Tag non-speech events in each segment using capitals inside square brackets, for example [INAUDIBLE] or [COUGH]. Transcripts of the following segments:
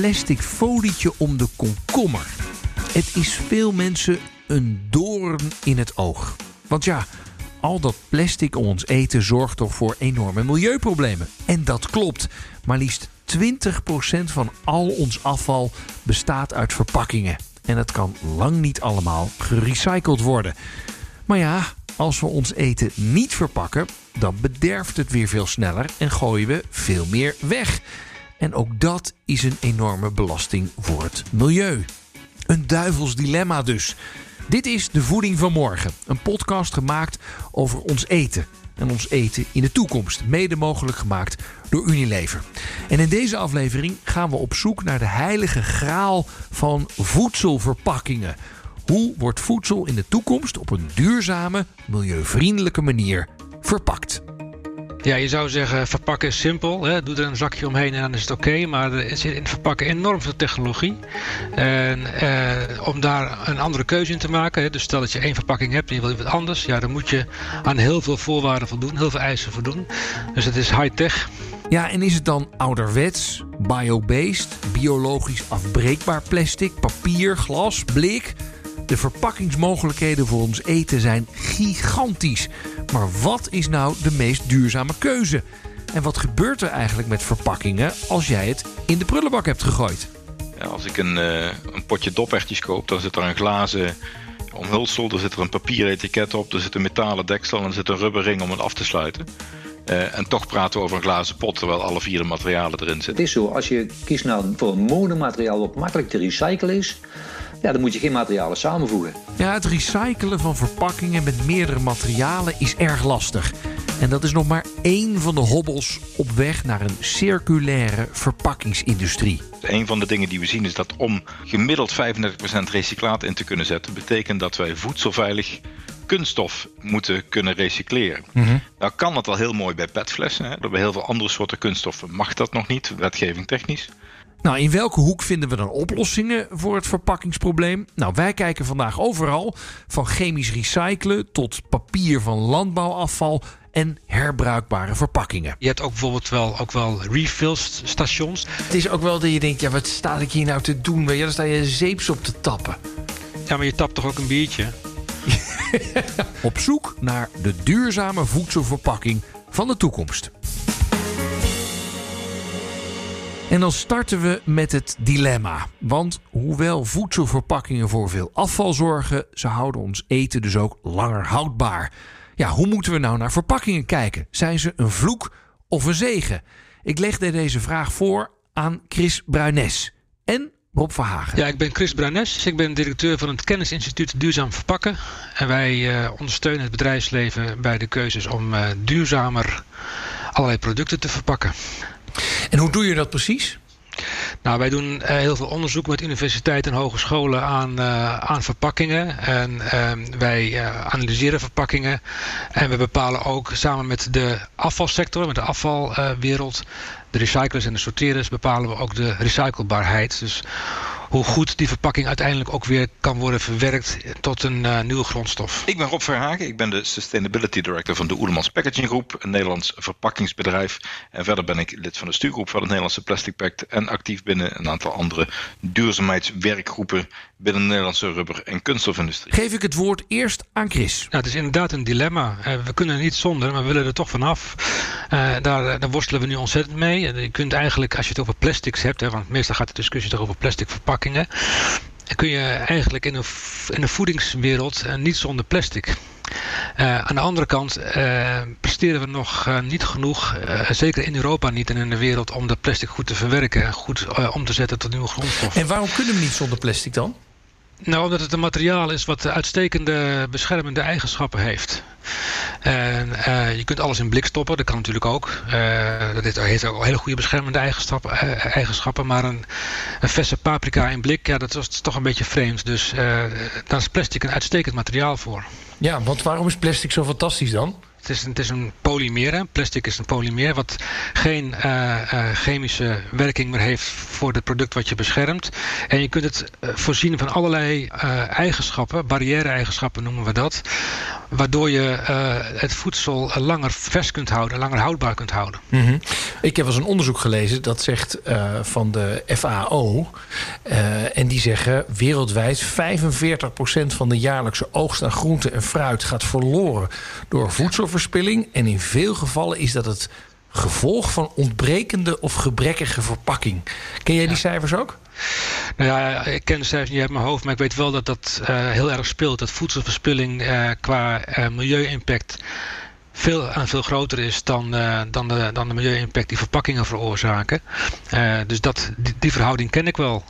Plastic folietje om de komkommer. Het is veel mensen een doorn in het oog. Want ja, al dat plastic om ons eten zorgt toch voor enorme milieuproblemen. En dat klopt. Maar liefst 20% van al ons afval bestaat uit verpakkingen. En het kan lang niet allemaal gerecycled worden. Maar ja, als we ons eten niet verpakken, dan bederft het weer veel sneller en gooien we veel meer weg. En ook dat is een enorme belasting voor het milieu. Een duivels dilemma dus. Dit is De Voeding van Morgen, een podcast gemaakt over ons eten en ons eten in de toekomst. Mede mogelijk gemaakt door Unilever. En in deze aflevering gaan we op zoek naar de heilige graal van voedselverpakkingen. Hoe wordt voedsel in de toekomst op een duurzame, milieuvriendelijke manier verpakt? Ja, je zou zeggen, verpakken is simpel. Hè? Doe er een zakje omheen en dan is het oké. maar er zit in verpakken enorm veel technologie. En eh, om daar een andere keuze in te maken... Hè? dus stel dat je één verpakking hebt en je wil wat anders... ja, dan moet je aan heel veel voorwaarden voldoen, heel veel eisen voldoen. Dus het is high-tech. Ja, en is het dan ouderwets, biobased, biologisch afbreekbaar plastic, papier, glas, blik... De verpakkingsmogelijkheden voor ons eten zijn gigantisch. Maar wat is nou de meest duurzame keuze? En wat gebeurt er eigenlijk met verpakkingen als jij het in de prullenbak hebt gegooid? Ja, als ik een, uh, een potje dopertjes koop, dan zit er een glazen omhulsel, er zit er een papieren etiket op, er zit een metalen deksel en er zit een rubberring om het af te sluiten. Uh, en toch praten we over een glazen pot, terwijl alle vier de materialen erin zitten. Het is zo, als je kiest nou voor een monomateriaal wat makkelijk te recyclen is, ja, dan moet je geen materialen samenvoegen. Ja, het recyclen van verpakkingen met meerdere materialen is erg lastig. En dat is nog maar één van de hobbels op weg naar een circulaire verpakkingsindustrie. Een van de dingen die we zien is dat om gemiddeld 35% recyclaat in te kunnen zetten, betekent dat wij voedselveilig kunststof moeten kunnen recycleren. Mm Nou kan dat al heel mooi bij petflessen. Hè. Bij heel veel andere soorten kunststoffen mag dat nog niet, wetgeving technisch. Nou, in welke hoek vinden we dan oplossingen voor het verpakkingsprobleem? Nou, wij kijken vandaag overal. Van chemisch recyclen tot papier van landbouwafval en herbruikbare verpakkingen. Je hebt ook bijvoorbeeld wel, ook wel refillstations. Het is ook wel dat je denkt, ja, wat sta ik hier nou te doen? Ja, dan sta je zeeps op te tappen. Ja, maar je tapt toch ook een biertje? [LAUGHS] op zoek naar de duurzame voedselverpakking van de toekomst. En dan starten we met het dilemma. Want hoewel voedselverpakkingen voor veel afval zorgen, ze houden ons eten dus ook langer houdbaar. Ja, hoe moeten we nou naar verpakkingen kijken? Zijn ze een vloek of een zegen? Ik legde deze vraag voor aan Chris Bruines en Rob Verhagen. Ja, ik ben Chris Bruines. Ik ben directeur van het Kennisinstituut Duurzaam Verpakken. En wij uh, ondersteunen het bedrijfsleven bij de keuzes om uh, duurzamer allerlei producten te verpakken. En hoe doe je dat precies? Nou, wij doen eh, heel veel onderzoek met universiteiten en hogescholen aan, uh, aan verpakkingen. En uh, wij uh, analyseren verpakkingen. En we bepalen ook samen met de afvalsector, met de afvalwereld, de recyclers en de sorterers, bepalen we ook de recyclebaarheid. Dus hoe goed die verpakking uiteindelijk ook weer kan worden verwerkt tot een uh, nieuwe grondstof. Ik ben Rob Verhagen, ik ben de Sustainability Director van de Oelemans Packaging Groep, een Nederlands verpakkingsbedrijf. En verder ben ik lid van de stuurgroep van het Nederlandse Plastic Pact en actief binnen een aantal andere duurzaamheidswerkgroepen binnen de Nederlandse rubber- en kunststofindustrie. Geef ik het woord eerst aan Chris. Nou, het is inderdaad een dilemma. Uh, we kunnen er niet zonder, maar we willen er toch vanaf. Uh, daar, daar, worstelen we nu ontzettend mee. Je kunt eigenlijk, als je het over plastics hebt, hè, want meestal gaat de discussie toch over plastic kun je eigenlijk in de voedingswereld uh, niet zonder plastic. Uh, aan de andere kant uh, presteren we nog niet genoeg, zeker in Europa niet en in de wereld, om dat plastic goed te verwerken en goed om te zetten tot nieuwe grondstoffen. En waarom kunnen we niet zonder plastic dan? Nou, omdat het een materiaal is wat uitstekende beschermende eigenschappen heeft. En uh, je kunt alles in blik stoppen, dat kan natuurlijk ook. Uh, dat heeft ook hele goede beschermende eigenschappen. Uh, eigenschappen maar een, een verse paprika in blik, ja, dat is toch een beetje vreemd. Dus daar is plastic een uitstekend materiaal voor. Ja, want waarom is plastic zo fantastisch dan? Het is, een polymeer. Plastic is een polymeer wat geen uh, uh, chemische werking meer heeft voor het product wat je beschermt. En je kunt het uh, voorzien van allerlei eigenschappen, barrière-eigenschappen noemen we dat. Waardoor je het voedsel langer vers kunt houden, langer houdbaar kunt houden. Mhm. Ik heb eens een onderzoek gelezen dat zegt van de FAO. en die zeggen wereldwijd 45% van de jaarlijkse oogst aan groente en fruit gaat verloren door voedselverspilling. En in veel gevallen is dat het gevolg van ontbrekende of gebrekkige verpakking. Ken jij die cijfers ook? Nou ja, ik ken de cijfers niet uit mijn hoofd, maar ik weet wel dat dat uh, heel erg speelt. Dat voedselverspilling uh, qua uh, milieu-impact veel en veel groter is dan, dan, de, dan de milieu-impact die verpakkingen veroorzaken. dus dat, die, verhouding ken ik wel.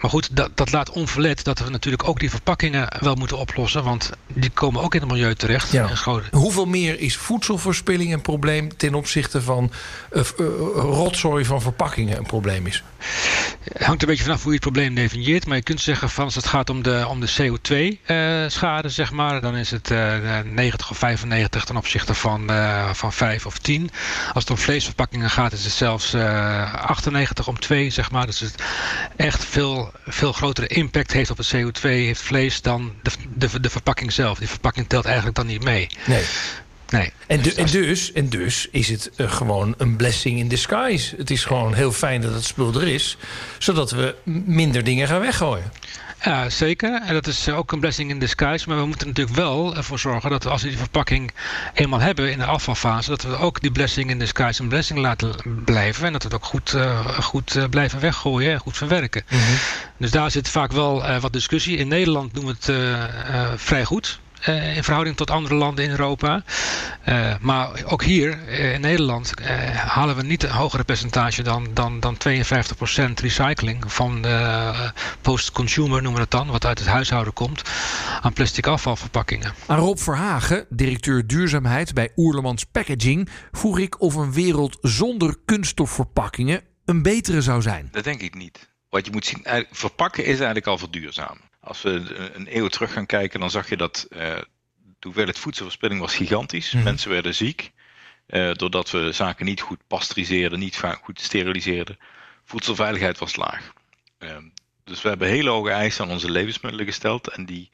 Maar goed, dat, dat laat onverlet dat we natuurlijk ook die verpakkingen wel moeten oplossen. Want die komen ook in het milieu terecht. Ja. Hoeveel meer is voedselverspilling een probleem ten opzichte van uh, uh, rotzooi van verpakkingen een probleem is? Het hangt een beetje vanaf hoe je het probleem definieert. Maar je kunt zeggen van als het gaat om de, om de CO2-schade, uh, zeg maar, dan is het 90 of 95 ten opzichte van, van 5 of 10. Als het om vleesverpakkingen gaat, is het zelfs 98 om 2, zeg maar. Dus het is echt veel veel, grotere impact heeft op het CO2, heeft vlees, dan de, de, de verpakking zelf. Die verpakking telt eigenlijk dan niet mee. Nee. Nee. En, en, dus, en dus is het uh, gewoon een blessing in disguise. Het is gewoon heel fijn dat het spul er is, zodat we minder dingen gaan weggooien. Ja, zeker. En dat is ook een blessing in disguise. Maar we moeten natuurlijk wel ervoor zorgen dat als we die verpakking eenmaal hebben in de afvalfase, dat we ook die blessing in disguise een blessing laten blijven. En dat we het ook goed, uh, goed uh, blijven weggooien en goed verwerken. Mm -hmm. Dus daar zit vaak wel uh, wat discussie. In Nederland doen we het vrij goed. Uh, in verhouding tot andere landen in Europa. Uh, maar ook hier uh, in Nederland halen we niet een hogere percentage dan, dan, dan 52% recycling van post-consumer noemen we het dan, wat uit het huishouden komt, aan plastic afvalverpakkingen. Aan Rob Verhagen, directeur duurzaamheid bij Oerlemans Packaging, vroeg ik of een wereld zonder kunststofverpakkingen een betere zou zijn. Dat denk ik niet. Wat je moet zien, verpakken is eigenlijk al verduurzamen. Als we een eeuw terug gaan kijken, dan zag je dat uh, de hoeveelheid voedselverspilling was gigantisch. Mm. Mensen werden ziek. Uh, doordat we zaken niet goed pasteuriseerden, niet goed steriliseerden. Voedselveiligheid was laag. Uh, dus we hebben hele hoge eisen aan onze levensmiddelen gesteld. En die,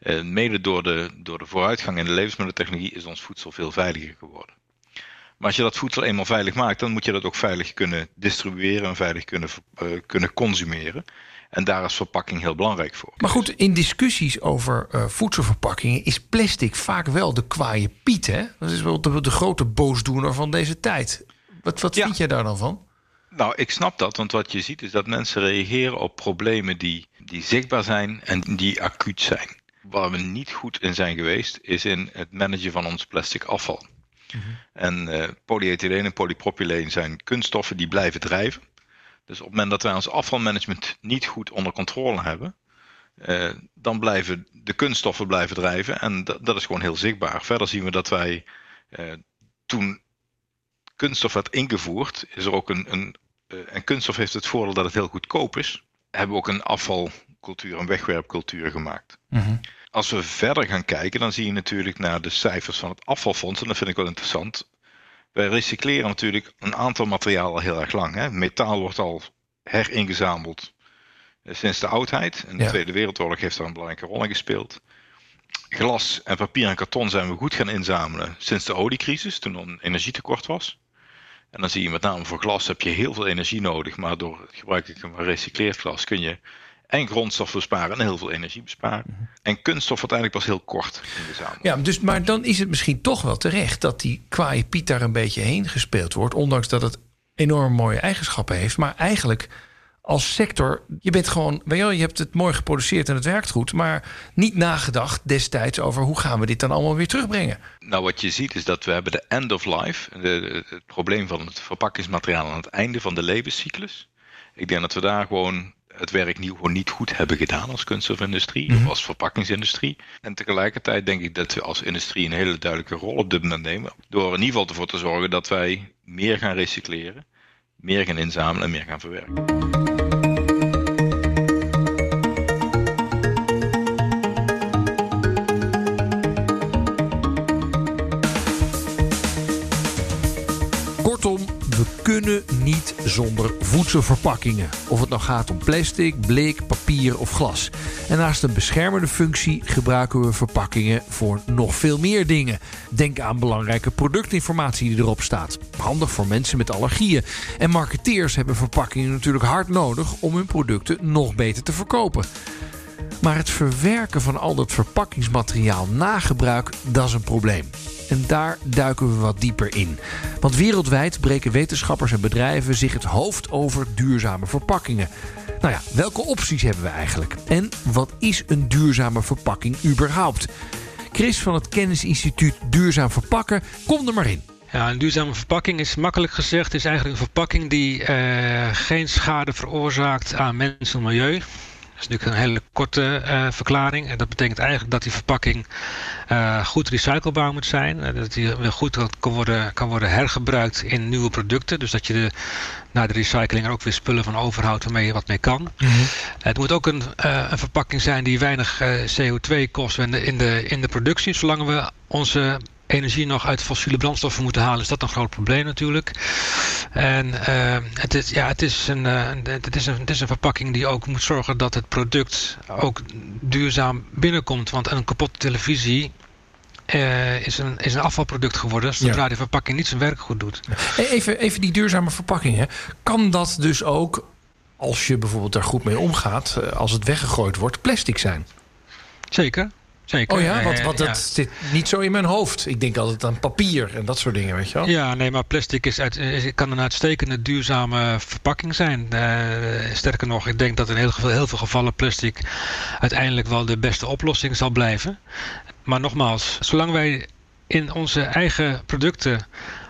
uh, mede door de, door de vooruitgang in de levensmiddeltechnologie, is ons voedsel veel veiliger geworden. Maar als je dat voedsel eenmaal veilig maakt, dan moet je dat ook veilig kunnen distribueren en veilig kunnen, kunnen consumeren. En daar is verpakking heel belangrijk voor. Maar goed, in discussies over uh, voedselverpakkingen is plastic vaak wel de kwaaie piet. Hè? Dat is wel de, de grote boosdoener van deze tijd. Wat, wat ja. vind jij daar dan van? Nou, ik snap dat, want wat je ziet is dat mensen reageren op problemen die, die zichtbaar zijn en die acuut zijn. Waar we niet goed in zijn geweest, is in het managen van ons plastic afval. Mm -hmm. En uh, polyethyleen en polypropyleen zijn kunststoffen die blijven drijven. Dus op het moment dat wij ons afvalmanagement niet goed onder controle hebben, uh, dan blijven de kunststoffen blijven drijven. En dat, dat, is gewoon heel zichtbaar. Verder zien we dat wij uh, toen kunststof werd ingevoerd, is er ook een, een uh, en kunststof heeft het voordeel dat het heel goedkoop is, hebben we ook een afvalcultuur, een wegwerpcultuur gemaakt. Mm -hmm. Als we verder gaan kijken, dan zie je natuurlijk naar de cijfers van het afvalfonds, en dat vind ik wel interessant. Wij recycleren natuurlijk een aantal materialen heel erg lang. Hè. Metaal wordt al heringezameld sinds de oudheid. En de ja. Tweede Wereldoorlog heeft daar een belangrijke rol in gespeeld. Glas en papier en karton zijn we goed gaan inzamelen sinds de oliecrisis, toen er een energietekort was. En dan zie je met name voor glas heb je heel veel energie nodig, maar door het gebruik van recycleerd glas kun je en grondstof besparen en heel veel energie besparen. -hmm. En kunststof uiteindelijk pas heel kort in de zaal. Ja, dus, maar dan is het misschien toch wel terecht dat die kwaaie Piet daar een beetje heen gespeeld wordt. Ondanks dat het enorm mooie eigenschappen heeft. Maar eigenlijk als sector, je bent gewoon, je hebt het mooi geproduceerd en het werkt goed, maar niet nagedacht destijds over hoe gaan we dit dan allemaal weer terugbrengen. Nou, wat je ziet is dat we hebben de end of life, de, het probleem van het verpakkingsmateriaal aan het einde van de levenscyclus. Ik denk dat we daar gewoon het werk niet, gewoon niet goed hebben gedaan als kunststofindustrie mm-hmm. of als verpakkingsindustrie. En tegelijkertijd denk ik dat we als industrie een hele duidelijke rol op dit moment nemen. Door in ieder geval ervoor te zorgen dat wij meer gaan recycleren, meer gaan inzamelen en meer gaan verwerken. Kunnen niet zonder voedselverpakkingen. Of het nou gaat om plastic, blik, papier of glas. En naast een beschermende functie gebruiken we verpakkingen voor nog veel meer dingen. Denk aan belangrijke productinformatie die erop staat. Handig voor mensen met allergieën. En marketeers hebben verpakkingen natuurlijk hard nodig om hun producten nog beter te verkopen. Maar het verwerken van al dat verpakkingsmateriaal na gebruik, dat is een probleem. En daar duiken we wat dieper in. Want wereldwijd breken wetenschappers en bedrijven zich het hoofd over duurzame verpakkingen. Nou ja, welke opties hebben we eigenlijk? En wat is een duurzame verpakking überhaupt? Chris van het Kennisinstituut Duurzaam Verpakken, kom er maar in. Ja, een duurzame verpakking is makkelijk gezegd is eigenlijk een verpakking die uh, geen schade veroorzaakt aan mensen en milieu. Dat is natuurlijk een hele korte uh, verklaring. En dat betekent eigenlijk dat die verpakking uh, goed recyclebaar moet zijn. Uh, dat die weer goed kan worden, kan worden hergebruikt in nieuwe producten. Dus dat je de, na de recycling er ook weer spullen van overhoudt waarmee je wat mee kan. Mm -hmm. Het moet ook een, een, verpakking zijn die weinig CO2 kost in de, in, de, in de productie. Zolang we onze energie nog uit fossiele brandstoffen moeten halen, is dat een groot probleem natuurlijk. En uh, het, is, ja, het, is een, uh, het, is een, het is een verpakking die ook moet zorgen dat het product ook duurzaam binnenkomt. Want een kapotte televisie uh, is, een, is een afvalproduct geworden zodra ja. de verpakking niet zijn werk goed doet. Even, even die duurzame verpakkingen. Kan dat dus ook, als je bijvoorbeeld daar goed mee omgaat, als het weggegooid wordt, plastic zijn? Zeker. Zeker. Oh ja, want, want dat zit niet zo in mijn hoofd. Ik denk altijd aan papier en dat soort dingen, weet je wel? Ja, nee, maar plastic is uit, kan een uitstekende duurzame verpakking zijn. Uh, sterker nog, ik denk dat in heel, heel veel gevallen plastic uiteindelijk wel de beste oplossing zal blijven. Maar nogmaals, zolang wij in onze eigen producten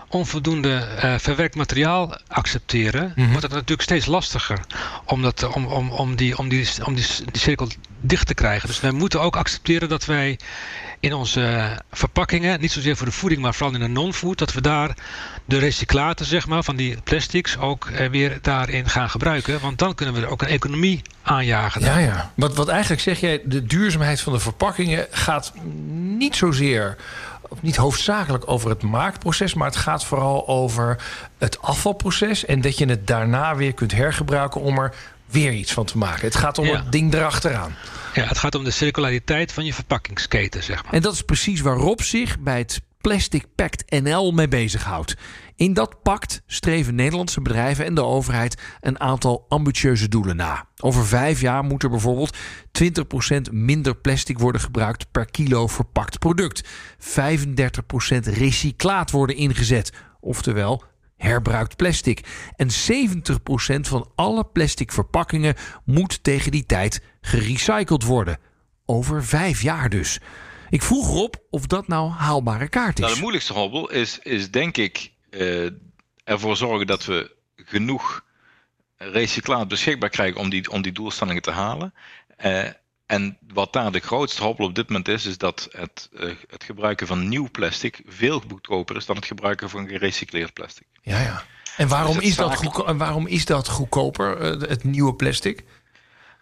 onvoldoende uh, verwerkt materiaal accepteren, -hmm. wordt het natuurlijk steeds lastiger om, dat, om, om, om, die, om, die, om die, die cirkel dicht te krijgen. Dus wij moeten ook accepteren dat wij in onze verpakkingen, niet zozeer voor de voeding, maar vooral in de non-food, dat we daar de recyclaten zeg maar, van die plastics ook eh, weer daarin gaan gebruiken. Want dan kunnen we er ook een economie aanjagen. Ja, ja. Wat, wat eigenlijk zeg jij, de duurzaamheid van de verpakkingen gaat niet zozeer niet hoofdzakelijk over het maakproces, maar het gaat vooral over het afvalproces. En dat je het daarna weer kunt hergebruiken om er weer iets van te maken. Het gaat om ja. het ding erachteraan. Ja, het gaat om de circulariteit van je verpakkingsketen, zeg maar. En dat is precies waar Rob zich bij het Plastic Pact NL mee bezighoudt. In dat pact streven Nederlandse bedrijven en de overheid een aantal ambitieuze doelen na. Over vijf jaar moet er bijvoorbeeld 20% minder plastic worden gebruikt per kilo verpakt product. 35% recyclaat worden ingezet, oftewel herbruikt plastic. En 70% van alle plastic verpakkingen moet tegen die tijd gerecycled worden. Over vijf jaar dus. Ik vroeg Rob of dat nou haalbare kaart is. Nou, de moeilijkste hobbel is, is denk ik uh, ervoor zorgen dat we genoeg recyclaat beschikbaar krijgen om die, om die doelstellingen te halen. Uh, en wat daar de grootste hobbel op dit moment is, is dat het, uh, het gebruiken van nieuw plastic veel goedkoper is dan het gebruiken van gerecycleerd plastic. Ja, ja. En waarom, dus is, dat goedko- en waarom is dat goedkoper, het nieuwe plastic?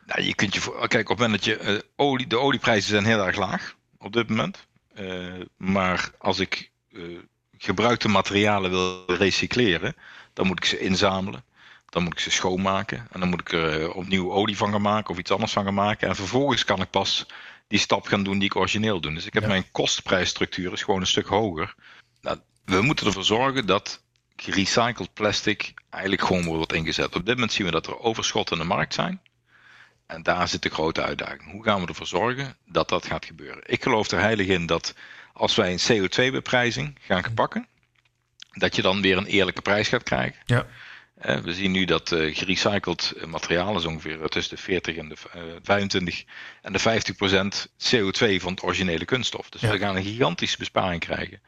Nou, je kunt je voor, kijk, op het moment dat je olie, de olieprijzen zijn heel erg laag op dit moment. maar als ik gebruikte materialen wil recycleren, dan moet ik ze inzamelen. Dan moet ik ze schoonmaken. En dan moet ik er opnieuw olie van gaan maken of iets anders van gaan maken. En vervolgens kan ik pas die stap gaan doen die ik origineel doe. Dus ik heb ja. mijn kostprijsstructuur is gewoon een stuk hoger. Nou, we moeten ervoor zorgen dat gerecycled plastic eigenlijk gewoon wordt ingezet. Op dit moment zien we dat er overschotten in de markt zijn. En daar zit de grote uitdaging. Hoe gaan we ervoor zorgen dat dat gaat gebeuren? Ik geloof er heilig in dat als wij een CO2-beprijzing gaan pakken, dat je dan weer een eerlijke prijs gaat krijgen. Ja. Uh, we zien nu dat uh, gerecycled materiaal is ongeveer tussen de 40 en de uh, 25 en de 50 procent CO2 van het originele kunststof. Dus ja. we gaan een gigantische besparing krijgen.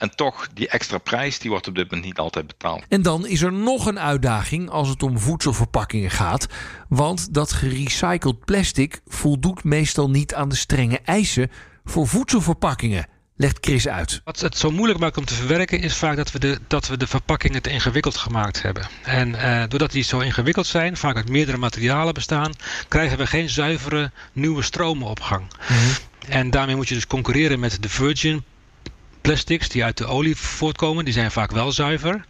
En toch, die extra prijs die wordt op dit moment niet altijd betaald. En dan is er nog een uitdaging als het om voedselverpakkingen gaat. Want dat gerecycled plastic voldoet meestal niet aan de strenge eisen voor voedselverpakkingen. Legt Chris uit. Wat het zo moeilijk maakt om te verwerken is vaak dat we de, dat we de verpakkingen te ingewikkeld gemaakt hebben. En uh, doordat die zo ingewikkeld zijn, vaak uit meerdere materialen bestaan, krijgen we geen zuivere nieuwe stromenopgang. Mm -hmm. En daarmee moet je dus concurreren met de virgin plastics die uit de olie voortkomen, die zijn vaak wel zuiver.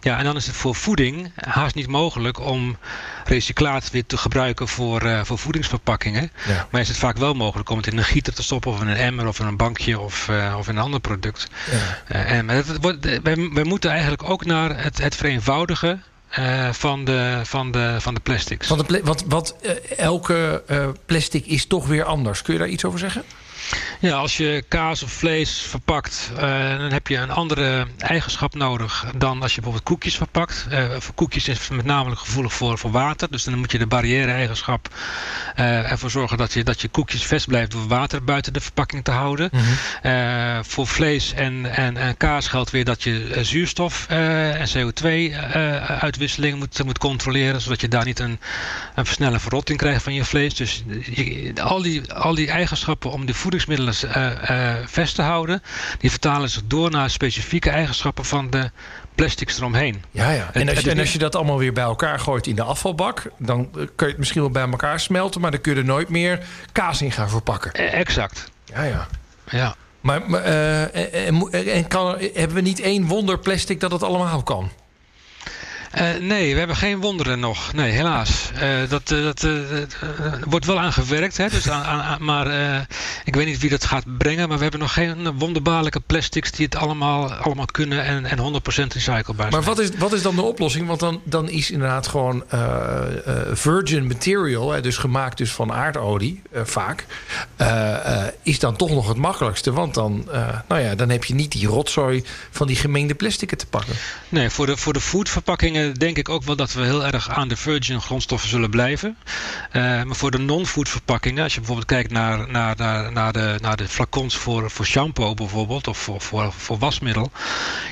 Ja, en dan is het voor voeding haast niet mogelijk om recyclaat weer te gebruiken voor, uh, voor voedingsverpakkingen. Ja. Maar is het vaak wel mogelijk om het in een gieter te stoppen of in een emmer of in een bankje of, uh, of in een ander product. Ja. Uh, en het wordt, wij, wij moeten eigenlijk ook naar het, het vereenvoudigen uh, van, de, van, de, van de plastics. Want, de pla want uh, elke uh, plastic is toch weer anders. Kun je daar iets over zeggen? Ja, als je kaas of vlees verpakt, uh, dan heb je een andere eigenschap nodig dan als je bijvoorbeeld koekjes verpakt. Uh, voor koekjes is het met name gevoelig voor, voor water. Dus dan moet je de barrière-eigenschap uh, ervoor zorgen dat je, dat je koekjes vast blijft door water buiten de verpakking te houden. Mm -hmm. voor vlees en, en, en, kaas geldt weer dat je zuurstof en CO2-uitwisseling moet, moet controleren, zodat je daar niet een, een versnelle verrotting krijgt van je vlees. Dus je, al, die, al die eigenschappen om de voedingsmiddelen uh, uh, vast te houden. Die vertalen zich door naar specifieke eigenschappen van de plastics eromheen. Ja, ja. En, als je, en als je dat allemaal weer bij elkaar gooit in de afvalbak, dan kun je het misschien wel bij elkaar smelten, maar dan kun je er nooit meer kaas in gaan verpakken. Exact. Ja, ja. Ja. Maar, maar uh, en, en kan, hebben we niet één wonder plastic dat het allemaal kan? Uh, nee, we hebben geen wonderen nog. Nee, helaas. Uh, dat uh, dat wordt wel aan gewerkt. Hè, dus aan, aan, maar ik weet niet wie dat gaat brengen. Maar we hebben nog geen wonderbaarlijke plastics die het allemaal, allemaal kunnen en, en 100% recyclebaar zijn. Maar wat is, wat is dan de oplossing? Want dan, dan is inderdaad gewoon virgin material, hè, dus gemaakt dus van aardolie vaak, is dan toch nog het makkelijkste. Want dan, nou ja, dan heb je niet die rotzooi van die gemengde plastics te pakken. Nee, voor de, voor de foodverpakkingen denk ik ook wel dat we heel erg aan de virgin grondstoffen zullen blijven. Uh, maar voor de non-food verpakkingen, als je bijvoorbeeld kijkt naar, naar, naar, de, naar de flacons voor, voor shampoo bijvoorbeeld, of voor, voor, voor wasmiddel.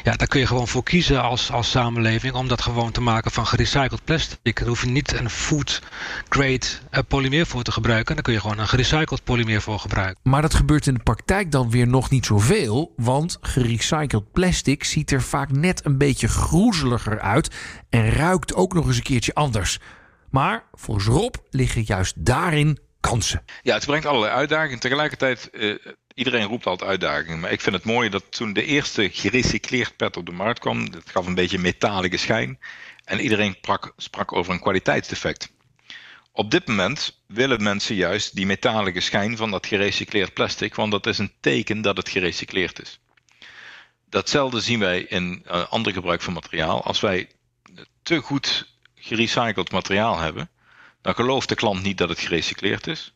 Ja, daar kun je gewoon voor kiezen als, als samenleving om dat gewoon te maken van gerecycled plastic. Daar hoef je niet een food grade uh, polymeer voor te gebruiken. Daar kun je gewoon een gerecycled polymeer voor gebruiken. Maar dat gebeurt in de praktijk dan weer nog niet zoveel, want gerecycled plastic ziet er vaak net een beetje groezeliger uit en ruikt ook nog eens een keertje anders. Maar volgens Rob liggen juist daarin kansen. Ja, het brengt allerlei uitdagingen. Tegelijkertijd, uh, iedereen roept altijd uitdagingen. Maar ik vind het mooi dat toen de eerste gerecycleerd pet op de markt kwam, dat gaf een beetje metalige schijn. En iedereen sprak, sprak over een kwaliteitsdefect. Op dit moment willen mensen juist die metalige schijn van dat gerecycleerd plastic, want dat is een teken dat het gerecycleerd is. Datzelfde zien wij in uh, ander gebruik van materiaal. Als wij te goed gerecycled materiaal hebben, dan gelooft de klant niet dat het gerecycleerd is.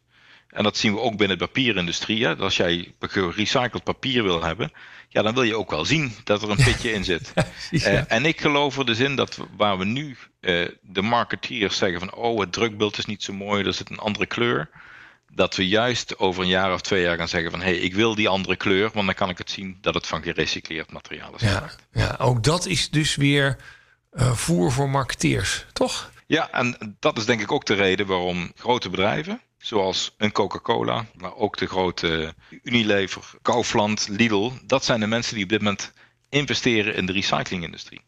En dat zien we ook binnen de papierindustrie. Hè? Als jij gerecycled papier wil hebben, ja, dan wil je ook wel zien dat er een pitje in zit. [LAUGHS] ja. uh, en ik geloof er dus in dat waar we nu uh, de marketeers zeggen van oh, het drukbeeld is niet zo mooi, er zit een andere kleur. Dat we juist over een jaar of twee jaar gaan zeggen van hé, hey, ik wil die andere kleur, want dan kan ik het zien dat het van gerecycleerd materiaal is. Ja, ja ook dat is dus weer voer voor marketeers, toch? Ja, en dat is denk ik ook de reden waarom grote bedrijven, zoals een Coca-Cola, maar ook de grote Unilever, Kaufland, Lidl, dat zijn de mensen die op dit moment investeren in de recyclingindustrie.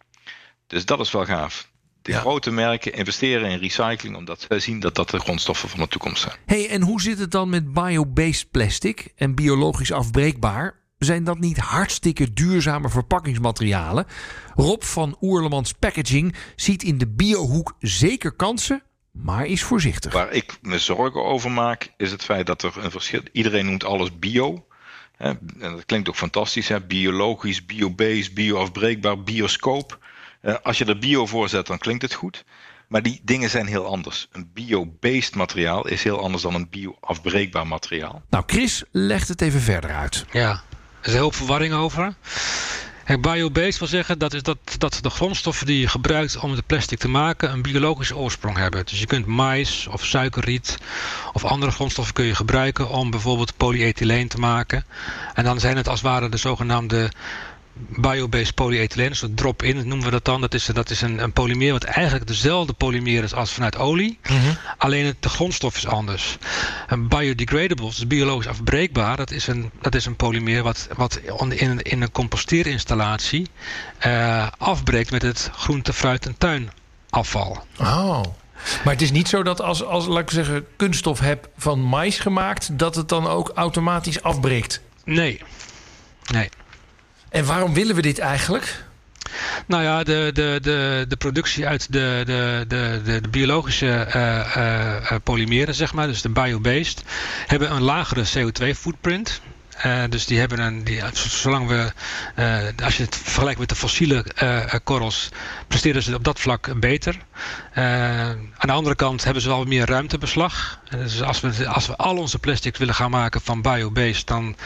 Dus dat is wel gaaf. De ja. grote merken investeren in recycling omdat zij zien dat dat de grondstoffen van de toekomst zijn. Hey, en hoe zit het dan met bio-based plastic en biologisch afbreekbaar? Zijn dat niet hartstikke duurzame verpakkingsmaterialen? Rob van Oerlemans Packaging ziet in de biohoek zeker kansen, maar is voorzichtig. Waar ik me zorgen over maak, is het feit dat er een verschil. Iedereen noemt alles bio. Hè, en dat klinkt ook fantastisch, hè? biologisch, biobased, bioafbreekbaar, bioscoop. Uh, als je er bio voor zet, dan klinkt het goed. Maar die dingen zijn heel anders. Een bio-based materiaal is heel anders dan een bioafbreekbaar materiaal. Nou, Chris legt het even verder uit. Ja, is heel veel verwarring over. Biobased wil zeggen dat, is dat, dat de grondstoffen die je gebruikt om de plastic te maken een biologische oorsprong hebben. Dus je kunt mais of suikerriet of andere grondstoffen kun je gebruiken om bijvoorbeeld polyethyleen te maken. En dan zijn het als het ware de zogenaamde biobased polyethylene, dus drop-in noemen we dat dan. Dat is, dat is een, een polymeer wat eigenlijk dezelfde polymeer is als vanuit olie. Mm -hmm. Alleen het, de grondstof is anders. Een biodegradable, dus biologisch afbreekbaar, dat is een, dat is een polymeer wat, wat in, in een composteerinstallatie uh, afbreekt met het groente, fruit en tuinafval. Oh. Maar het is niet zo dat als, als laat ik zeggen, kunststof heb van mais gemaakt, dat het dan ook automatisch afbreekt? Nee. Nee. En waarom willen we dit eigenlijk? Nou ja, de, de, de, de productie uit de, de, de, de, biologische uh, polymeren, zeg maar, dus de biobased, hebben een lagere CO2-footprint. Uh, dus die hebben een, die, zolang we, als je het vergelijkt met de fossiele korrels, presteren ze op dat vlak beter. aan de andere kant hebben ze wel meer ruimtebeslag. dus als we, als we al onze plastics willen gaan maken van biobased, dan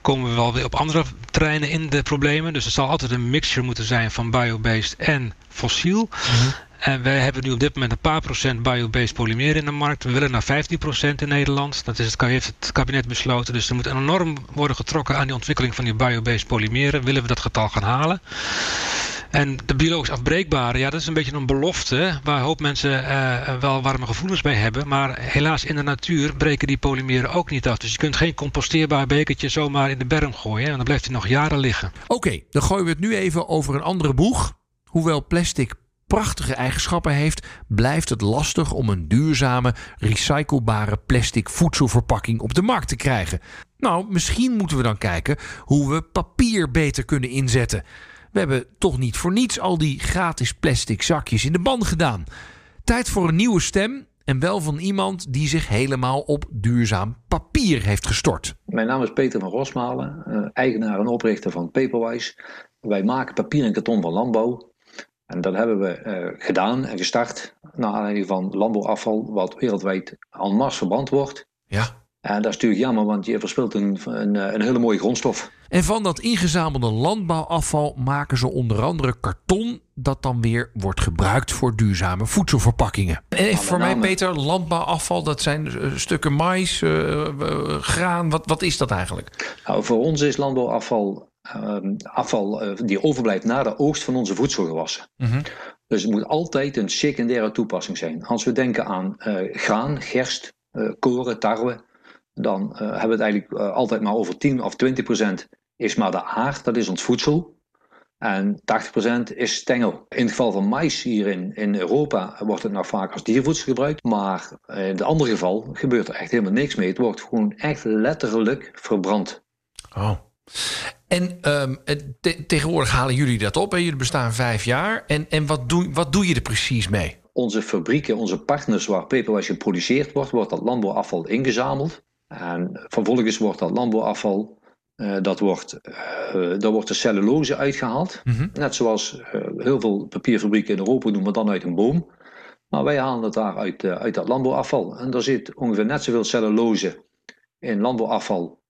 komen we wel weer op andere terreinen in de problemen. Dus het zal altijd een mixture moeten zijn van biobased en fossiel. Mhm. En wij hebben nu op dit moment een paar procent biobased polymer in de markt. We willen naar 15 procent in Nederland. Dat is het, heeft het kabinet besloten. Dus er moet enorm worden getrokken aan die ontwikkeling van die biobased polymeren. Willen we dat getal gaan halen? En de biologisch afbreekbare, ja, dat is een beetje een belofte waar een hoop mensen uh, wel warme gevoelens bij hebben. Maar helaas in de natuur breken die polymeren ook niet af. Dus je kunt geen composteerbaar bekertje zomaar in de berm gooien. En dan blijft hij nog jaren liggen. Oké, dan gooien we het nu even over een andere boeg. Hoewel plastic prachtige eigenschappen heeft, blijft het lastig om een duurzame, recyclebare plastic voedselverpakking op de markt te krijgen. Nou, misschien moeten we dan kijken hoe we papier beter kunnen inzetten. We hebben toch niet voor niets al die gratis plastic zakjes in de ban gedaan. Tijd voor een nieuwe stem en wel van iemand die zich helemaal op duurzaam papier heeft gestort. Mijn naam is Peter van Rosmalen, eh, eigenaar en oprichter van Paperwise. Wij maken papier en karton van landbouw. En dat hebben we uh, gedaan en gestart naar aanleiding van landbouwafval, wat wereldwijd en masse verband wordt. Ja. En dat is natuurlijk jammer, want je verspilt een, een, eh, een, hele mooie grondstof. En van dat ingezamelde landbouwafval maken ze onder andere karton, dat dan weer wordt gebruikt voor duurzame voedselverpakkingen. En even voor mij, Peter, landbouwafval, dat zijn eh, stukken mais, graan. Wat, wat is dat eigenlijk? Nou, voor ons is landbouwafval Ehm, afval die overblijft na de oogst van onze voedselgewassen. Mm Dus het moet altijd een secundaire toepassing zijn. Als we denken aan graan, gerst, koren, tarwe, dan hebben we het eigenlijk altijd maar over 10 of 20 procent is maar de aard, dat is ons voedsel. En 80% is stengel. In het geval van mais hier in, in Europa wordt het nog vaak als diervoedsel gebruikt. Maar in het andere geval gebeurt er echt helemaal niks mee. Het wordt gewoon echt letterlijk verbrand. Oh. En um, tegenwoordig halen jullie dat op. Hè? Jullie bestaan vijf jaar. En, en wat, doe, wat doe je er precies mee? Onze fabrieken, onze partners waar paperwise geproduceerd wordt, wordt dat landbouwafval ingezameld. En vervolgens wordt dat landbouwafval, uh, dat wordt, uh, daar wordt de cellulose uitgehaald. Mm -hmm. Net zoals uh, heel veel papierfabrieken in Europa doen, maar dan uit een boom. Maar wij halen het daar uit, uit dat landbouwafval. En daar zit ongeveer net zoveel cellulose in landbouwafval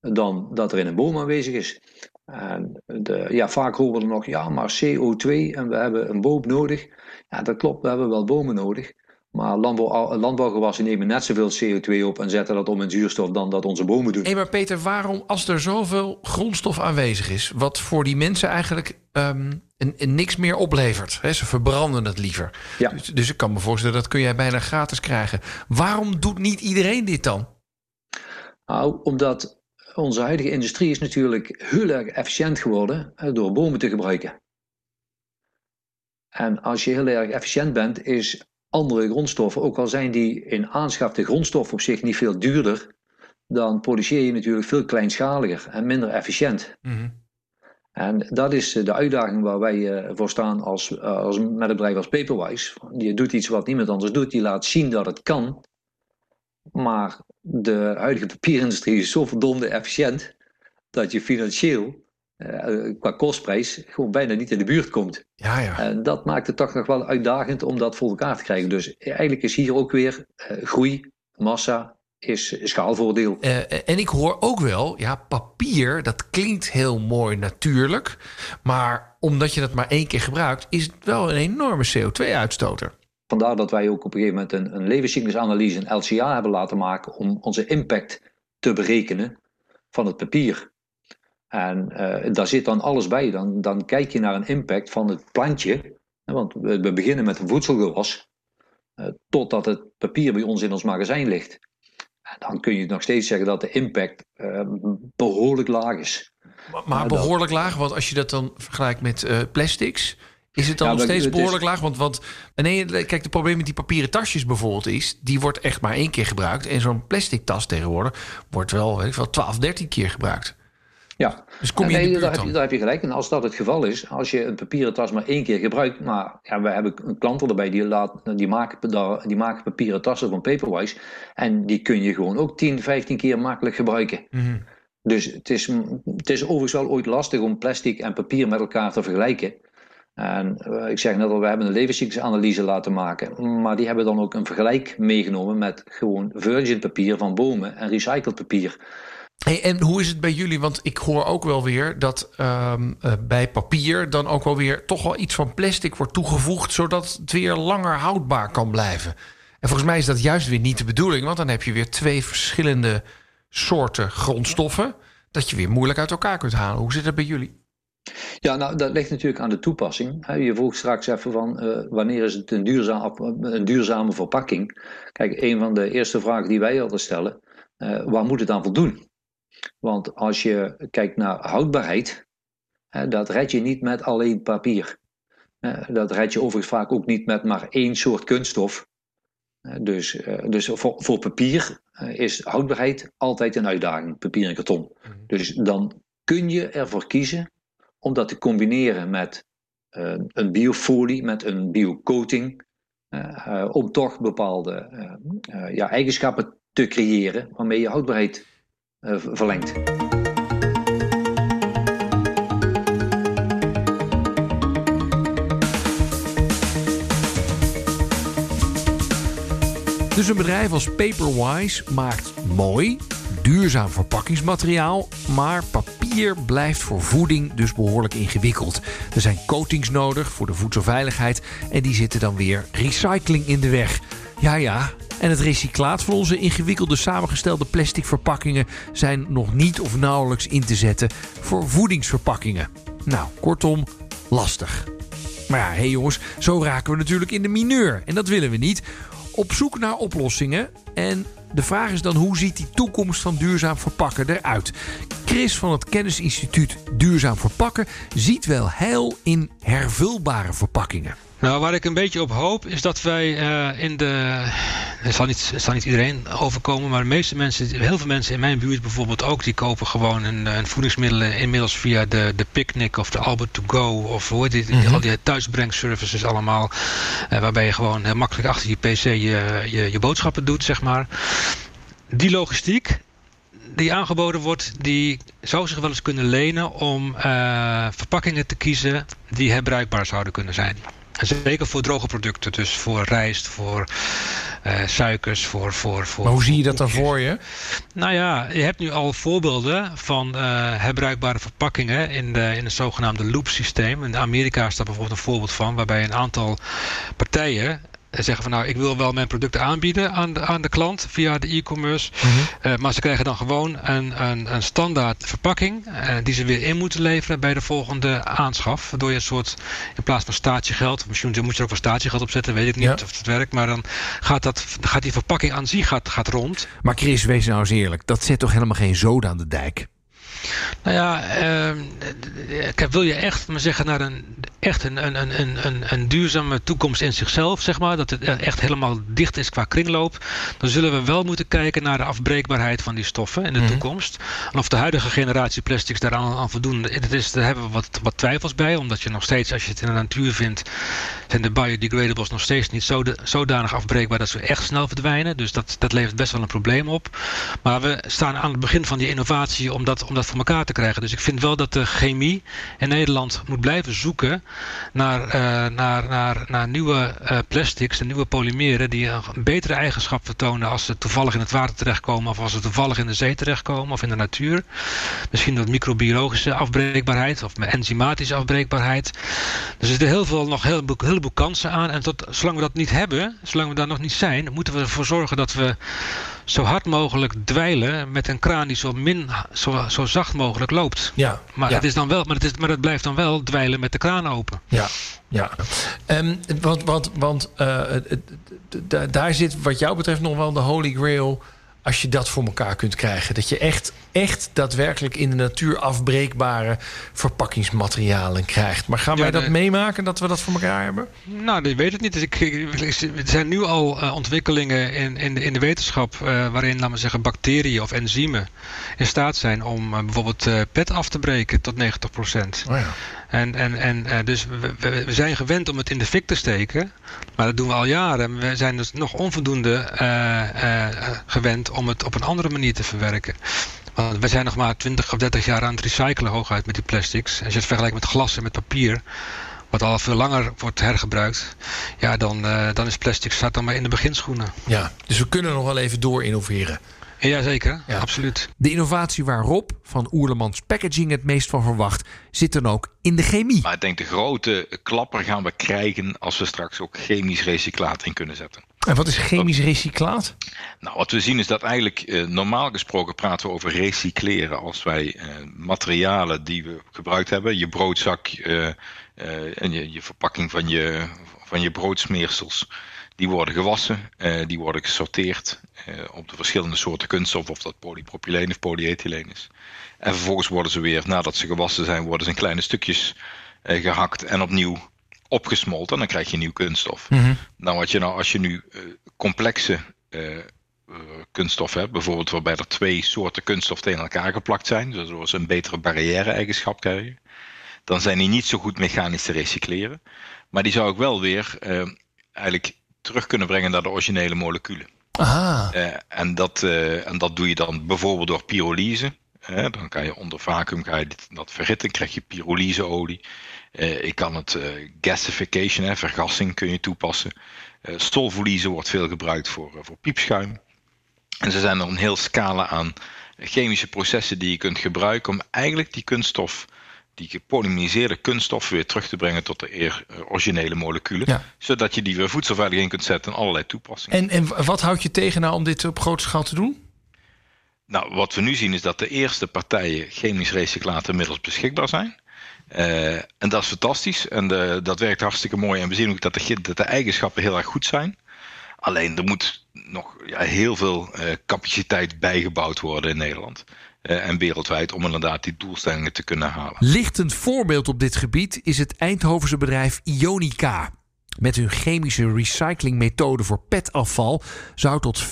dan dat er in een boom aanwezig is. En de, ja, vaak horen we nog, ja, maar CO2 en we hebben een boom nodig. Ja, dat klopt, we hebben wel bomen nodig. Maar landbouw, landbouwgewassen nemen net zoveel CO2 op en zetten dat om in zuurstof dan dat onze bomen doen. Hé, maar Peter, waarom als er zoveel grondstof aanwezig is, wat voor die mensen eigenlijk um, niks meer oplevert? Hè? Ze verbranden het liever. Ja. Dus, dus ik kan me voorstellen, dat kun jij bijna gratis krijgen. Waarom doet niet iedereen dit dan? Nou, omdat onze huidige industrie is natuurlijk heel erg efficiënt geworden door bomen te gebruiken. En als je heel erg efficiënt bent, is andere grondstoffen, ook al zijn die in aanschaf de grondstof op zich niet veel duurder, dan produceer je natuurlijk veel kleinschaliger en minder efficiënt. Mhm. En dat is de uitdaging waar wij eh, voor staan als, als, met een bedrijf als Paperwise. Je doet iets wat niemand anders doet, die laat zien dat het kan. Maar de huidige papierindustrie is zo verdomde efficiënt dat je financieel uh, qua kostprijs gewoon bijna niet in de buurt komt. Ja, ja. En dat maakt het toch nog wel uitdagend om dat voor elkaar te krijgen. Dus eigenlijk is hier ook weer uh, groei, massa, is schaalvoordeel. Uh, en ik hoor ook wel, ja, papier, dat klinkt heel mooi natuurlijk. Maar omdat je dat maar één keer gebruikt, is het wel een enorme CO2-uitstoter. Vandaar dat wij ook op een gegeven moment een, een levenscyclusanalyse, een LCA, hebben laten maken om onze impact te berekenen van het papier. En uh, daar zit dan alles bij. Dan, dan kijk je naar een impact van het plantje. Want we beginnen met een voedselgewas. Uh, totdat het papier bij ons in ons magazijn ligt. En dan kun je nog steeds zeggen dat de impact uh, behoorlijk laag is. Maar, maar behoorlijk laag, want als je dat dan vergelijkt met plastics. Is het dan nog steeds behoorlijk laag? Want, want nee, kijk, het probleem met die papieren tasjes bijvoorbeeld is... die wordt echt maar één keer gebruikt. En zo'n plastic tas tegenwoordig wordt wel, weet ik wel 12, 13 keer gebruikt. Ja, dus kom je nee, daar, heb je, daar heb je gelijk. En als dat het geval is, als je een papieren tas maar één keer gebruikt, maar ja, we hebben een klant erbij die, laat, die, maken, die maken papieren tassen van Paperwise en die kun je gewoon ook 10, 15 keer makkelijk gebruiken. Mhm. Dus het is, het is overigens wel ooit lastig om plastic en papier met elkaar te vergelijken. En uh, ik zeg net al, we hebben een levenscyclusanalyse laten maken. Maar die hebben dan ook een vergelijk meegenomen met gewoon virgin papier van bomen en recycled papier. En hoe is het bij jullie? Want ik hoor ook wel weer dat um, uh, bij papier dan ook wel weer toch wel iets van plastic wordt toegevoegd, zodat het weer langer houdbaar kan blijven. En volgens mij is dat juist weer niet de bedoeling, want dan heb je weer twee verschillende soorten grondstoffen dat je weer moeilijk uit elkaar kunt halen. Hoe zit dat bij jullie? Ja, nou, dat ligt natuurlijk aan de toepassing. Je vroeg straks even van uh, wanneer is het een, een duurzame verpakking? Kijk, een van de eerste vragen die wij altijd stellen, uh, waar moet het aan voldoen? Want als je kijkt naar houdbaarheid, hè, dat red je niet met alleen papier. Dat red je overigens vaak ook niet met maar één soort kunststof. Dus, dus voor, voor papier is houdbaarheid altijd een uitdaging, papier en karton. -hmm. Dus dan kun je ervoor kiezen om dat te combineren met uh, een biofolie, met een biocoating, om toch bepaalde ja, eigenschappen te creëren waarmee je houdbaarheid verlengt. Dus een bedrijf als Paperwise maakt mooi, duurzaam verpakkingsmateriaal, maar papier blijft voor voeding dus behoorlijk ingewikkeld. Er zijn coatings nodig voor de voedselveiligheid en die zitten dan weer recycling in de weg. Ja, ja. En het recyclaat van onze ingewikkelde samengestelde plastic verpakkingen zijn nog niet of nauwelijks in te zetten voor voedingsverpakkingen. Nou, kortom, lastig. Maar ja, hé hey jongens, zo raken we natuurlijk in de mineur. En dat willen we niet. Op zoek naar oplossingen. En de vraag is dan hoe ziet die toekomst van duurzaam verpakken eruit? Chris van het Kennisinstituut Duurzaam Verpakken ziet wel heil in hervulbare verpakkingen. Nou, waar ik een beetje op hoop is dat wij uh, in de. Het zal, niet, het zal niet iedereen overkomen, maar de meeste mensen, heel veel mensen in mijn buurt bijvoorbeeld ook, die kopen gewoon een, een voedingsmiddelen inmiddels via de, de Picnic of de Albert to Go of dit, mm -hmm. al die thuisbrengservices allemaal, uh, waarbij je gewoon heel makkelijk achter je PC je, je, je boodschappen doet, zeg maar. Die logistiek, die aangeboden wordt, die zou zich wel eens kunnen lenen om uh, verpakkingen te kiezen die herbruikbaar zouden kunnen zijn. Zeker voor droge producten, dus voor rijst, voor uh, suikers, voor, voor, voor. Maar hoe zie je dat dan voor je? Nou ja, je hebt nu al voorbeelden van uh, herbruikbare verpakkingen in, de, in het zogenaamde loop-systeem. In Amerika is daar bijvoorbeeld een voorbeeld van, waarbij een aantal partijen zeggen van nou, ik wil wel mijn producten aanbieden aan de, aan de klant via de e-commerce. Mm -hmm. uh, maar ze krijgen dan gewoon een, een, een standaard verpakking uh, die ze weer in moeten leveren bij de volgende aanschaf. Waardoor je een soort, in plaats van statiegeld, misschien moet je er ook wel statiegeld op zetten, weet ik niet ja. of het werkt. Maar dan gaat, dat, gaat die verpakking aan zich gaat, gaat rond. Maar Chris, wees nou eens eerlijk, dat zet toch helemaal geen zoden aan de dijk? Nou ja, uh, wil je echt maar zeggen naar een, echt een, een, een, een, een duurzame toekomst in zichzelf, zeg maar, dat het echt helemaal dicht is qua kringloop, dan zullen we wel moeten kijken naar de afbreekbaarheid van die stoffen in de mm-hmm. toekomst. En of de huidige generatie plastics daaraan aan voldoen, dat is, daar hebben we wat, wat twijfels bij, omdat je nog steeds, als je het in de natuur vindt, zijn de biodegradables nog steeds niet zodanig afbreekbaar dat ze echt snel verdwijnen. Dus dat, dat levert best wel een probleem op. Maar we staan aan het begin van die innovatie om dat, om dat voor elkaar te krijgen. Dus ik vind wel dat de chemie in Nederland moet blijven zoeken naar, uh, naar, naar, naar nieuwe uh, plastics en nieuwe polymeren die een betere eigenschap vertonen als ze toevallig in het water terechtkomen of als ze toevallig in de zee terechtkomen of in de natuur. Misschien met microbiologische afbreekbaarheid of enzymatische afbreekbaarheid. Dus er zitten heel veel, nog heel, een heleboel kansen aan. En tot, zolang we dat niet hebben, zolang we daar nog niet zijn, moeten we ervoor zorgen dat we zo hard mogelijk dweilen met een kraan die zo, min, zo, zo zacht mogelijk loopt. Ja, maar, ja. Het is dan wel, maar, het is, maar het blijft dan wel dweilen met de kraan open. Ja, ja. Um, want want, want uh, daar zit wat jou betreft nog wel de holy grail als je dat voor elkaar kunt krijgen. Dat je echt, echt daadwerkelijk in de natuur afbreekbare verpakkingsmaterialen krijgt. Maar gaan wij dat meemaken dat we dat voor elkaar hebben? Nou, ik weet het niet. Dus ik, er zijn nu al uh, ontwikkelingen in, in, de, in de wetenschap uh, waarin, laten we zeggen, bacteriën of enzymen in staat zijn om uh, bijvoorbeeld pet af te breken tot 90 procent. Oh ja. En, en, en dus we, zijn gewend om het in de fik te steken, maar dat doen we al jaren. We zijn dus nog onvoldoende gewend om het op een andere manier te verwerken. Want we zijn nog maar 20 of 30 jaar aan het recyclen hooguit met die plastics. Als je het vergelijkt met glas en met papier, wat al veel langer wordt hergebruikt, ja, dan, uh, dan is plastic staat dan maar in de beginschoenen. Ja, dus we kunnen nog wel even door innoveren. Jazeker, ja. absoluut. De innovatie waar Rob van Oerlemans Packaging het meest van verwacht, zit dan ook in de chemie. Maar ik denk de grote klapper gaan we krijgen als we straks ook chemisch recyclaat in kunnen zetten. En wat is chemisch recyclaat? Nou, wat we zien is dat eigenlijk eh, normaal gesproken praten we over recycleren. Als wij eh, materialen die we gebruikt hebben, je broodzak eh, eh en je, je, verpakking van je, van je broodsmeersels, die worden gewassen, eh, die worden gesorteerd op de verschillende soorten kunststof, of dat polypropyleen of polyethyleen is. En vervolgens worden ze weer, nadat ze gewassen zijn, worden ze in kleine stukjes gehakt en opnieuw opgesmolten, dan krijg je nieuw kunststof. Mm Nou, wat je nou, als je nu uh, complexe kunststof hebt, bijvoorbeeld waarbij er twee soorten kunststof tegen elkaar geplakt zijn, zodat ze een betere barrière-eigenschap krijgen, dan zijn die niet zo goed mechanisch te recycleren. Maar die zou ik wel weer eigenlijk terug kunnen brengen naar de originele moleculen. Aha. en, dat, en dat doe je dan bijvoorbeeld door pyrolyse. dan kan je onder vacuüm ga je dat krijg je pyrolyseolie. Uh, ik kan het uh, gasification, hè, vergassing kun je toepassen. Uh, wordt veel gebruikt voor, voor piepschuim. En ze zijn er een heel scala aan chemische processen die je kunt gebruiken om eigenlijk die kunststof, die gepolymeriseerde kunststof weer terug te brengen tot de originele moleculen. Zodat je die weer voedselveilig in kunt zetten en allerlei toepassingen. En, en wat houdt je tegen nou om dit op grote schaal te doen? Nou, wat we nu zien is dat de eerste partijen chemisch recyclaten inmiddels beschikbaar zijn. Uh, en dat is fantastisch en de, dat werkt hartstikke mooi. En we zien ook dat de, dat de eigenschappen heel erg goed zijn. Alleen er moet nog ja, heel veel uh, capaciteit bijgebouwd worden in Nederland. Uh, en wereldwijd om inderdaad die doelstellingen te kunnen halen. Lichtend voorbeeld op dit gebied is het Eindhovense bedrijf Ionica. Met hun chemische recyclingmethode voor petafval zou tot 25%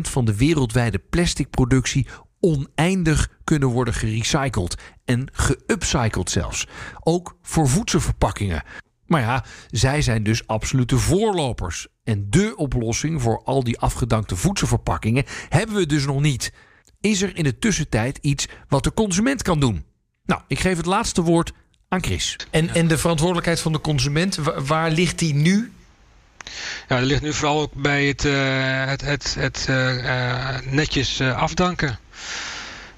van de wereldwijde plasticproductie oneindig kunnen worden gerecycled en geupcycled zelfs. Ook voor voedselverpakkingen. Maar ja, zij zijn dus absolute voorlopers. En de oplossing voor al die afgedankte voedselverpakkingen hebben we dus nog niet. Is er in de tussentijd iets wat de consument kan doen? Nou, ik geef het laatste woord aan Chris. En, en de verantwoordelijkheid van de consument, waar ligt die nu? Ja, dat ligt nu vooral ook bij het, uh, het, het, het uh, netjes afdanken.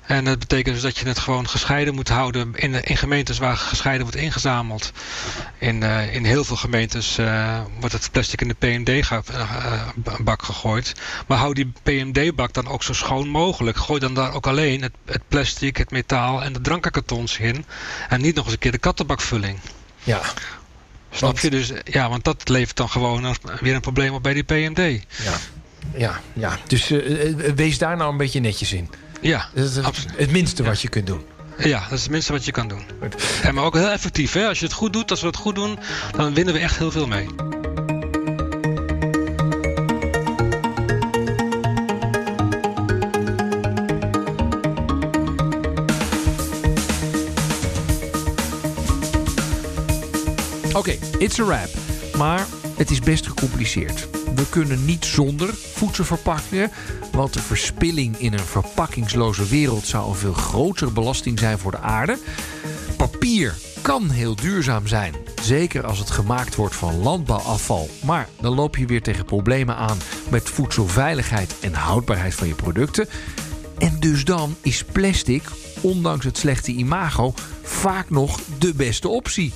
En dat betekent dus dat je het gewoon gescheiden moet houden in, in gemeentes waar gescheiden wordt ingezameld. In, uh, in heel veel gemeentes uh, wordt het plastic in de PMD-bak uh, gegooid. Maar hou die PMD-bak dan ook zo schoon mogelijk. Gooi dan daar ook alleen het, het plastic, het metaal en de drankenkartons in. En niet nog eens een keer de kattenbakvulling. Ja. Snap je? Dus ja, want dat levert dan gewoon weer een probleem op bij die PMD. Ja, ja, ja. dus wees daar nou een beetje netjes in. Ja, dat is het, het minste wat je kunt doen. Ja, dat is het minste wat je kan doen. En maar ook heel effectief. Hè? Als je het goed doet, als we het goed doen, dan winnen we echt heel veel mee. Oké, okay, it's a wrap. Maar het is best gecompliceerd. We kunnen niet zonder voedselverpakkingen, want de verspilling in een verpakkingsloze wereld zou een veel grotere belasting zijn voor de aarde. Papier kan heel duurzaam zijn, zeker als het gemaakt wordt van landbouwafval. Maar dan loop je weer tegen problemen aan met voedselveiligheid en houdbaarheid van je producten. En dus dan is plastic, ondanks het slechte imago, vaak nog de beste optie.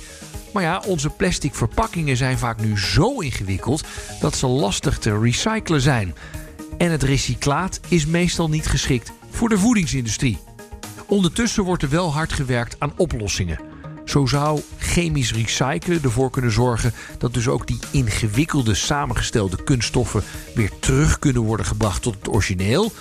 Maar ja, onze plastic verpakkingen zijn vaak nu zo ingewikkeld dat ze lastig te recyclen zijn. En het recyclaat is meestal niet geschikt voor de voedingsindustrie. Ondertussen wordt er wel hard gewerkt aan oplossingen. Zo zou chemisch recyclen ervoor kunnen zorgen dat dus ook die ingewikkelde samengestelde kunststoffen weer terug kunnen worden gebracht tot het origineel.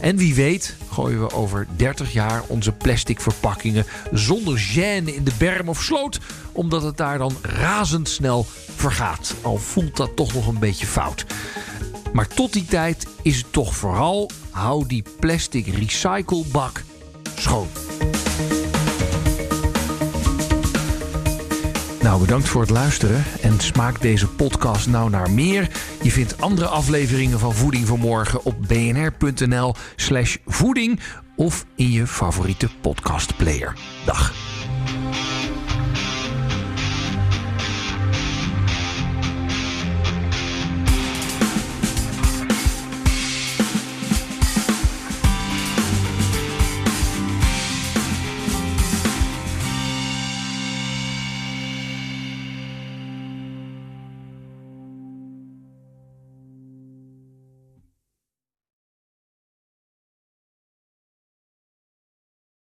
En wie weet gooien we over 30 jaar onze plastic verpakkingen zonder gêne in de berm of sloot, omdat het daar dan razendsnel vergaat. Al voelt dat toch nog een beetje fout. Maar tot die tijd is het toch vooral hou die plastic recyclebak schoon. Nou, bedankt voor het luisteren en smaakt deze podcast nou naar meer? Je vindt andere afleveringen van Voeding voor Morgen op bnr.nl/slash voeding of in je favoriete podcastplayer. Dag.